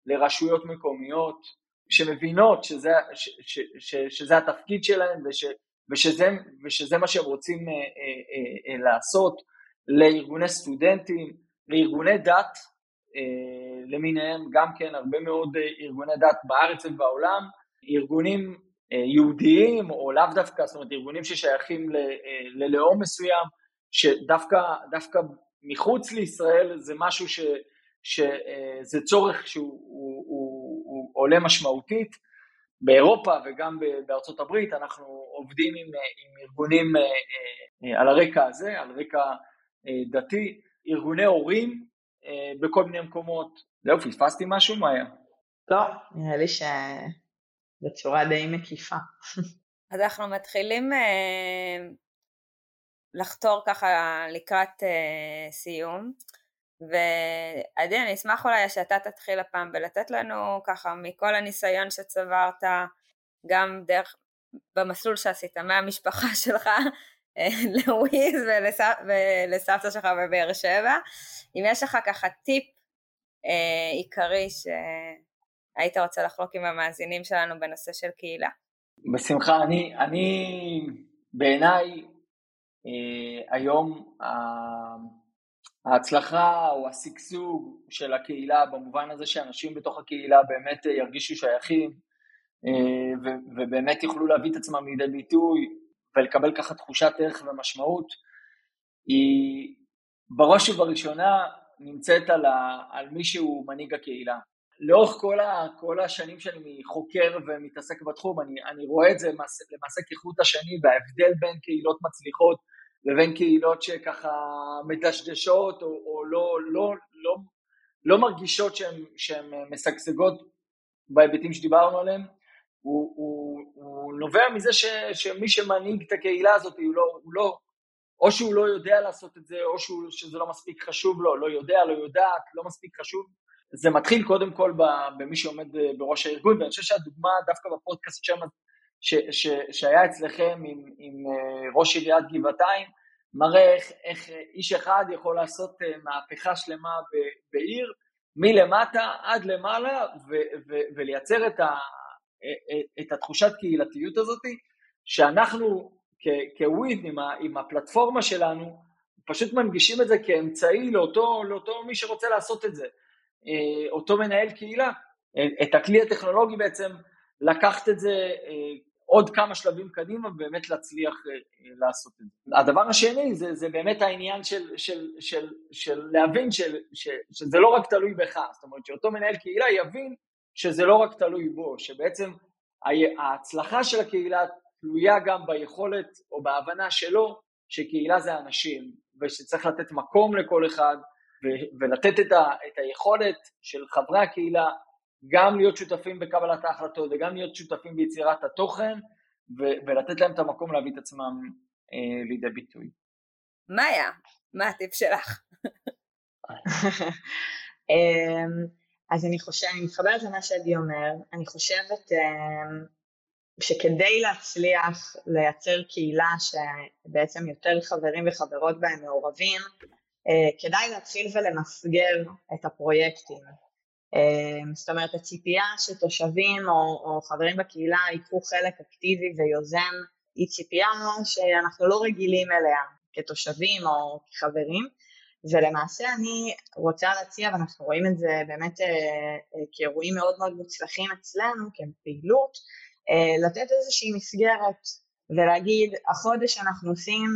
Speaker 3: לרשויות מקומיות, שמבינות שזה, ש, ש, ש, שזה התפקיד שלהם וש, ושזה, ושזה מה שהם רוצים אה, אה, אה, לעשות לארגוני סטודנטים, לארגוני דת אה, למיניהם, גם כן הרבה מאוד אה, ארגוני דת בארץ ובעולם, ארגונים אה, יהודיים או לאו דווקא, זאת אומרת ארגונים ששייכים ל, אה, ללאום מסוים, שדווקא מחוץ לישראל זה משהו ש, שזה צורך שהוא הוא, הוא, הוא עולה משמעותית. באירופה וגם בארצות הברית אנחנו עובדים עם, עם ארגונים אה, אה, על הרקע הזה, על רקע אה, דתי, ארגוני הורים בכל מיני מקומות. זהו, פספסתי משהו, מאיה?
Speaker 4: לא, נראה לי שבצורה די מקיפה.
Speaker 1: אז אנחנו מתחילים לחתור ככה לקראת סיום. ועדי, אני אשמח אולי שאתה תתחיל הפעם ולתת לנו ככה מכל הניסיון שצברת, גם דרך, במסלול שעשית, מהמשפחה שלך אה, לוויז ולסבתא שלך בבאר שבע, אם יש לך ככה טיפ אה, עיקרי שהיית רוצה לחלוק עם המאזינים שלנו בנושא של קהילה.
Speaker 3: בשמחה, אני, אני בעיניי אה, היום ההצלחה או השגשוג של הקהילה במובן הזה שאנשים בתוך הקהילה באמת ירגישו שייכים אה, ובאמת יוכלו להביא את עצמם לידי ביטוי ולקבל ככה תחושת ערך ומשמעות, היא בראש ובראשונה נמצאת על, ה, על מי שהוא מנהיג הקהילה. לאורך כל, ה, כל השנים שאני חוקר ומתעסק בתחום, אני, אני רואה את זה למעשה כחוט השני וההבדל בין קהילות מצליחות לבין קהילות שככה מדשדשות או, או לא, לא, לא, לא מרגישות שהן משגשגות בהיבטים שדיברנו עליהם, הוא, הוא, הוא נובע מזה ש, שמי שמנהיג את הקהילה הזאת הוא לא, הוא לא, או שהוא לא יודע לעשות את זה, או שהוא, שזה לא מספיק חשוב לו, לא יודע, לא יודעת, לא מספיק חשוב. זה מתחיל קודם כל במי שעומד בראש הארגון, ואני חושב שהדוגמה דווקא בפודקאסט שם ש, ש, שהיה אצלכם עם, עם אה, ראש עיריית גבעתיים, מראה איך, איך איש אחד יכול לעשות אה, מהפכה שלמה בעיר, מלמטה עד למעלה, ו, ו, ולייצר את, ה, אה, את התחושת קהילתיות הזאת, שאנחנו כוויד עם, עם הפלטפורמה שלנו, פשוט מנגישים את זה כאמצעי לאותו, לאותו מי שרוצה לעשות את זה, אותו מנהל קהילה, את הכלי הטכנולוגי בעצם לקחת את זה אה, עוד כמה שלבים קדימה ובאמת להצליח אה, לעשות את זה. הדבר השני זה, זה באמת העניין של, של, של, של להבין של, של, שזה לא רק תלוי בך, זאת אומרת שאותו מנהל קהילה יבין שזה לא רק תלוי בו, שבעצם ההצלחה של הקהילה תלויה גם ביכולת או בהבנה שלו שקהילה זה אנשים, ושצריך לתת מקום לכל אחד, ולתת את, ה- את היכולת של חברי הקהילה גם להיות שותפים בקבלת ההחלטות וגם להיות שותפים ביצירת התוכן, ו- ולתת להם את המקום להביא את עצמם אה, לידי ביטוי.
Speaker 1: מאיה, מה הטיפ שלך?
Speaker 4: אמ, אז אני חושבת, אני מתחברת למה שעדי אומר, אני חושבת אמ, שכדי להצליח לייצר קהילה שבעצם יותר חברים וחברות בהם מעורבים, אה, כדאי להתחיל ולמסגר את הפרויקטים. אמ, זאת אומרת, הציפייה שתושבים או, או חברים בקהילה ייקחו חלק אקטיבי ויוזם, היא ציפייה שאנחנו לא רגילים אליה כתושבים או כחברים, ולמעשה אני רוצה להציע, ואנחנו רואים את זה באמת אה, אה, כאירועים מאוד מאוד מוצלחים אצלנו, כפעילות, אה, לתת איזושהי מסגרת ולהגיד, החודש אנחנו עושים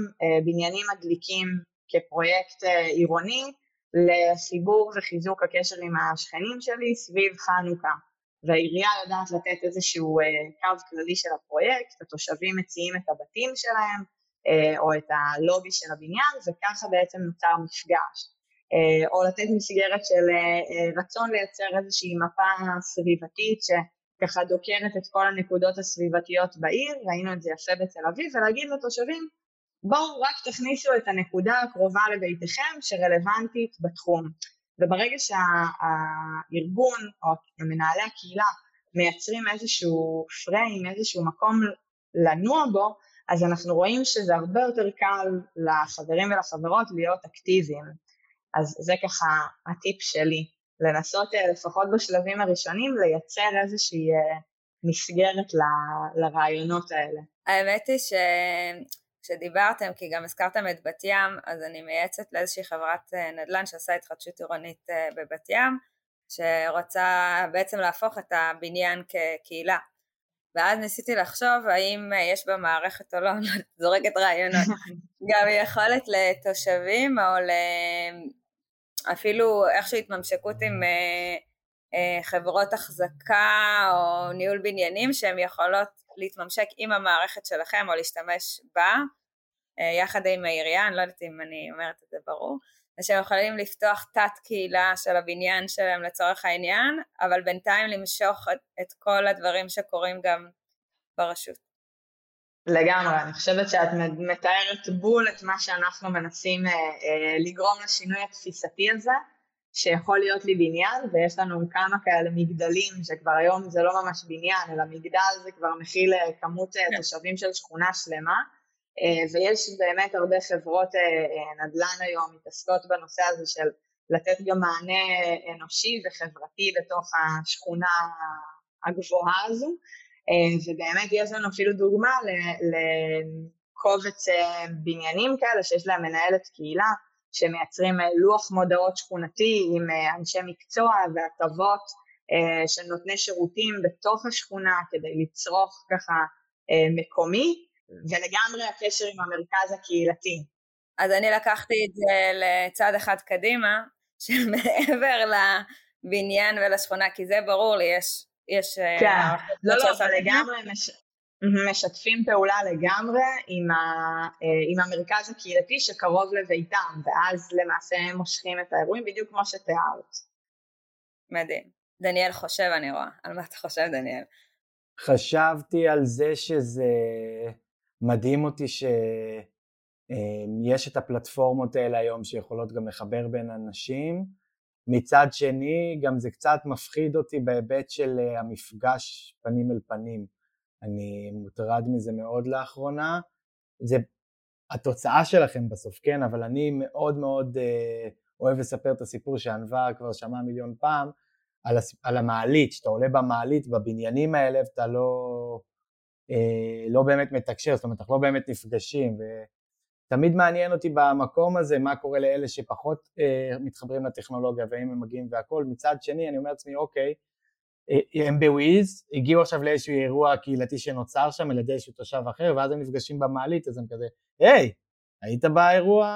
Speaker 4: בניינים מדליקים כפרויקט עירוני לחיבור וחיזוק הקשר עם השכנים שלי סביב חנוכה. והעירייה יודעת לתת איזשהו קו כללי של הפרויקט, התושבים מציעים את הבתים שלהם, אה, או את הלובי של הבניין, וככה בעצם נוצר מפגש. אה, או לתת מסגרת של אה, רצון לייצר איזושהי מפה סביבתית שככה דוקרת את כל הנקודות הסביבתיות בעיר, ראינו את זה יפה בתל אביב, ולהגיד לתושבים, בואו רק תכניסו את הנקודה הקרובה לביתכם שרלוונטית בתחום. וברגע שהארגון או מנהלי הקהילה מייצרים איזשהו פריים, איזשהו מקום לנוע בו, אז אנחנו רואים שזה הרבה יותר קל לחברים ולחברות להיות אקטיביים. אז זה ככה הטיפ שלי, לנסות אה, לפחות בשלבים הראשונים לייצר איזושהי אה, מסגרת ל, לרעיונות האלה.
Speaker 1: האמת היא שכשדיברתם, כי גם הזכרתם את בת ים, אז אני מייעצת לאיזושהי חברת אה, נדל"ן שעושה התחדשות עירונית בבת ים, שרוצה בעצם להפוך את הבניין כקהילה. ואז ניסיתי לחשוב האם אה, יש במערכת או לא, אני זורקת רעיונות, גם יכולת לתושבים או אפילו איכשהו התממשקות עם אה, אה, חברות החזקה או ניהול בניינים שהן יכולות להתממשק עם המערכת שלכם או להשתמש בה יחד עם העירייה, אני לא יודעת אם אני אומרת את זה ברור, ושהם יכולים לפתוח תת קהילה של הבניין שלהם לצורך העניין, אבל בינתיים למשוך את, את כל הדברים שקורים גם ברשות.
Speaker 4: לגמרי, אני חושבת שאת מתארת בול את מה שאנחנו מנסים אה, אה, לגרום לשינוי התפיסתי הזה, שיכול להיות לי בניין, ויש לנו כמה כאלה מגדלים, שכבר היום זה לא ממש בניין, אלא מגדל זה כבר מכיל אה, כמות אה, כן. תושבים של שכונה שלמה. אה, ויש באמת הרבה חברות נדל"ן היום מתעסקות בנושא הזה של לתת גם מענה אנושי וחברתי בתוך השכונה הגבוהה הזו, ובאמת יש לנו אפילו דוגמה לקובץ בניינים כאלה שיש להם מנהלת קהילה, שמייצרים לוח מודעות שכונתי עם אנשי מקצוע והטבות של נותני שירותים בתוך השכונה כדי לצרוך ככה מקומי, ולגמרי הקשר עם המרכז הקהילתי.
Speaker 1: אז אני לקחתי את זה לצד אחד קדימה, שמעבר לבניין ולשכונה, כי זה ברור לי, יש... יש
Speaker 4: אה, כן, לא, לא, אבל לגמרי מש... משתפים פעולה לגמרי עם, ה... אה, עם המרכז הקהילתי שקרוב לביתם, ואז למעשה הם מושכים את האירועים בדיוק כמו שתיארת.
Speaker 1: מדהים. דניאל חושב, אני רואה. על מה אתה חושב, דניאל?
Speaker 2: חשבתי על זה שזה מדהים אותי שיש אמ, את הפלטפורמות האלה היום שיכולות גם לחבר בין אנשים. מצד שני, גם זה קצת מפחיד אותי בהיבט של אה, המפגש פנים אל פנים. אני מוטרד מזה מאוד לאחרונה. זה התוצאה שלכם בסוף, כן, אבל אני מאוד מאוד אה, אוהב לספר את הסיפור שענווה כבר שמע מיליון פעם, על, הס... על המעלית, שאתה עולה במעלית בבניינים האלה ואתה לא, אה, לא באמת מתקשר, זאת אומרת, אנחנו לא באמת נפגשים, ותמיד מעניין אותי במקום הזה מה קורה לאלה שפחות אה, מתחברים לטכנולוגיה ואם הם מגיעים והכל, מצד שני אני אומר לעצמי, אוקיי, הם בוויז, הגיעו עכשיו לאיזשהו אירוע קהילתי שנוצר שם על ידי איזשהו תושב אחר, ואז הם נפגשים במעלית, אז הם כזה, היי, היית באירוע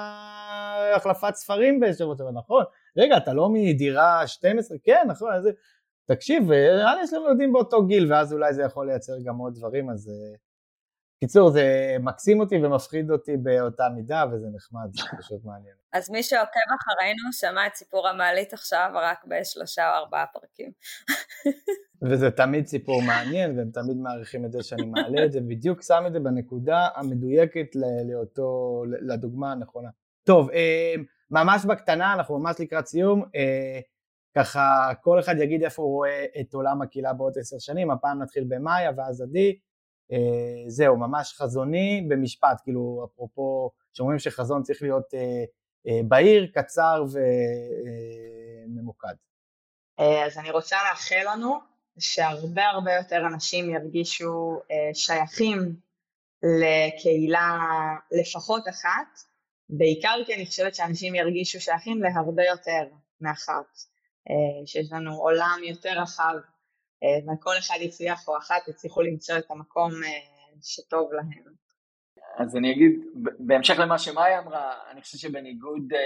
Speaker 2: החלפת ספרים באיזשהו מצב, נכון? רגע, אתה לא מדירה 12? כן, נכון, אז תקשיב, לי יש לנו ילדים באותו גיל, ואז אולי זה יכול לייצר גם עוד דברים, אז קיצור, זה מקסים אותי ומפחיד אותי באותה מידה, וזה נחמד, זה פשוט מעניין.
Speaker 1: אז מי שעוקב אחרינו שמע את סיפור המעלית עכשיו רק בשלושה או ארבעה פרקים.
Speaker 2: וזה תמיד סיפור מעניין, והם תמיד מעריכים את זה שאני מעלה את זה, בדיוק שם את זה בנקודה המדויקת לאותו, לדוגמה הנכונה. טוב, אה, ממש בקטנה, אנחנו ממש לקראת סיום. אה, ככה כל אחד יגיד איפה הוא רואה את עולם הקהילה בעוד עשר שנים, הפעם נתחיל במאיה ואז עדי. אה, זהו, ממש חזוני במשפט, כאילו אפרופו שאומרים שחזון צריך להיות אה, אה, בהיר, קצר וממוקד.
Speaker 4: אז אני רוצה לאחל לנו שהרבה הרבה יותר אנשים ירגישו שייכים לקהילה לפחות אחת, בעיקר כי אני חושבת שאנשים ירגישו שייכים להרבה יותר מאחת, שיש לנו עולם יותר רחב וכל אחד הצליח או אחת הצליחו למצוא את המקום אה, שטוב להם.
Speaker 3: אז אני אגיד, בהמשך למה שמאיה אמרה, אני חושב שבניגוד אה,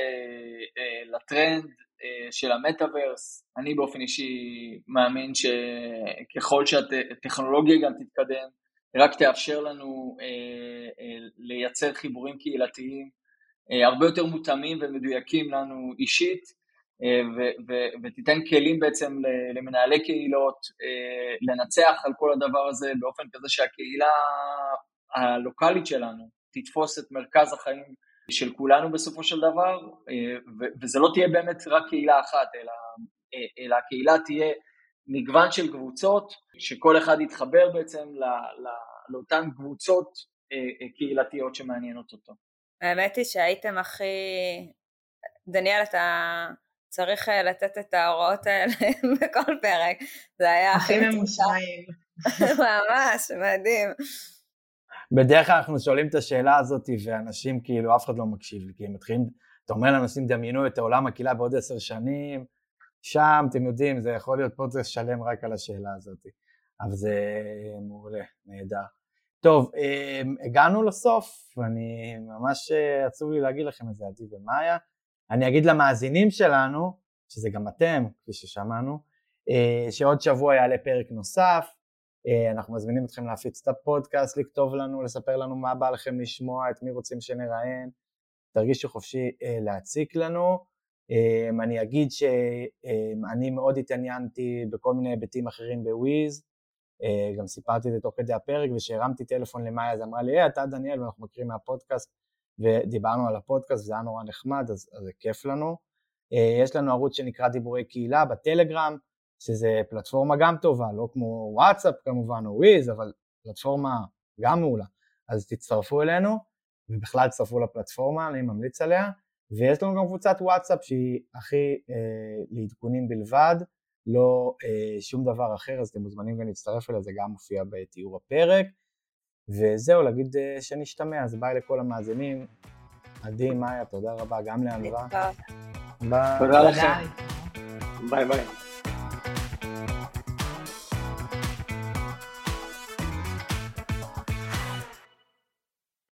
Speaker 3: אה, לטרנד אה, של המטאוורס, אני באופן אישי מאמין שככל שהטכנולוגיה גם תתקדם, רק תאפשר לנו אה, אה, לייצר חיבורים קהילתיים אה, הרבה יותר מותאמים ומדויקים לנו אישית, אה, ותיתן כלים בעצם למנהלי קהילות אה, לנצח על כל הדבר הזה באופן כזה שהקהילה הלוקאלית שלנו תתפוס את מרכז החיים של כולנו בסופו של דבר, אה, וזה לא תהיה באמת רק קהילה אחת, אלא, אלא הקהילה תהיה מגוון של קבוצות, שכל אחד יתחבר בעצם לא, לא, לאותן קבוצות קהילתיות שמעניינות אותו.
Speaker 1: האמת היא שהייתם הכי... דניאל, אתה צריך אה, לתת את ההוראות האלה בכל פרק. זה היה
Speaker 4: הכי ממושעים.
Speaker 1: ממש, מדהים.
Speaker 2: בדרך כלל אנחנו שואלים את השאלה הזאת ואנשים כאילו אף אחד לא מקשיב לי, כי הם מתחילים, אתה אומר לאנשים דמיינו את העולם הקהילה בעוד עשר שנים, שם אתם יודעים זה יכול להיות פודקאסט שלם רק על השאלה הזאת, אבל זה מעולה, נהדר. טוב, אה, הגענו לסוף, ואני ממש אה, עצוב לי להגיד לכם את זה, עדי ומאיה. אני אגיד למאזינים שלנו, שזה גם אתם, כפי ששמענו, אה, שעוד שבוע יעלה פרק נוסף, אה, אנחנו מזמינים אתכם להפיץ את הפודקאסט, לכתוב לנו, לספר לנו מה בא לכם לשמוע, את מי רוצים שנראיין, תרגישו חופשי אה, להציק לנו. אני אגיד שאני מאוד התעניינתי בכל מיני היבטים אחרים בוויז, גם סיפרתי את זה תוך כדי הפרק, וכשהרמתי טלפון למאיה אז אמרה לי, היי, אתה דניאל, ואנחנו מכירים מהפודקאסט, ודיברנו על הפודקאסט, זה היה נורא נחמד, אז, אז זה כיף לנו. אה, יש לנו ערוץ שנקרא דיבורי קהילה בטלגרם, שזה פלטפורמה גם טובה, לא כמו וואטסאפ כמובן או וויז, אבל פלטפורמה גם מעולה. אז תצטרפו אלינו, ובכלל תצטרפו לפלטפורמה, אני ממליץ עליה. ויש לנו גם קבוצת וואטסאפ שהיא הכי אה, לעדכונים בלבד, לא אה, שום דבר אחר, אז אתם מוזמנים גם להצטרף אליה, זה גם מופיע בתיאור הפרק. וזהו, להגיד אה, שנשתמע, אז ביי לכל המאזינים. עדי, מאיה, תודה רבה, גם לענווה.
Speaker 3: ביי. תודה לכם. ביי ביי.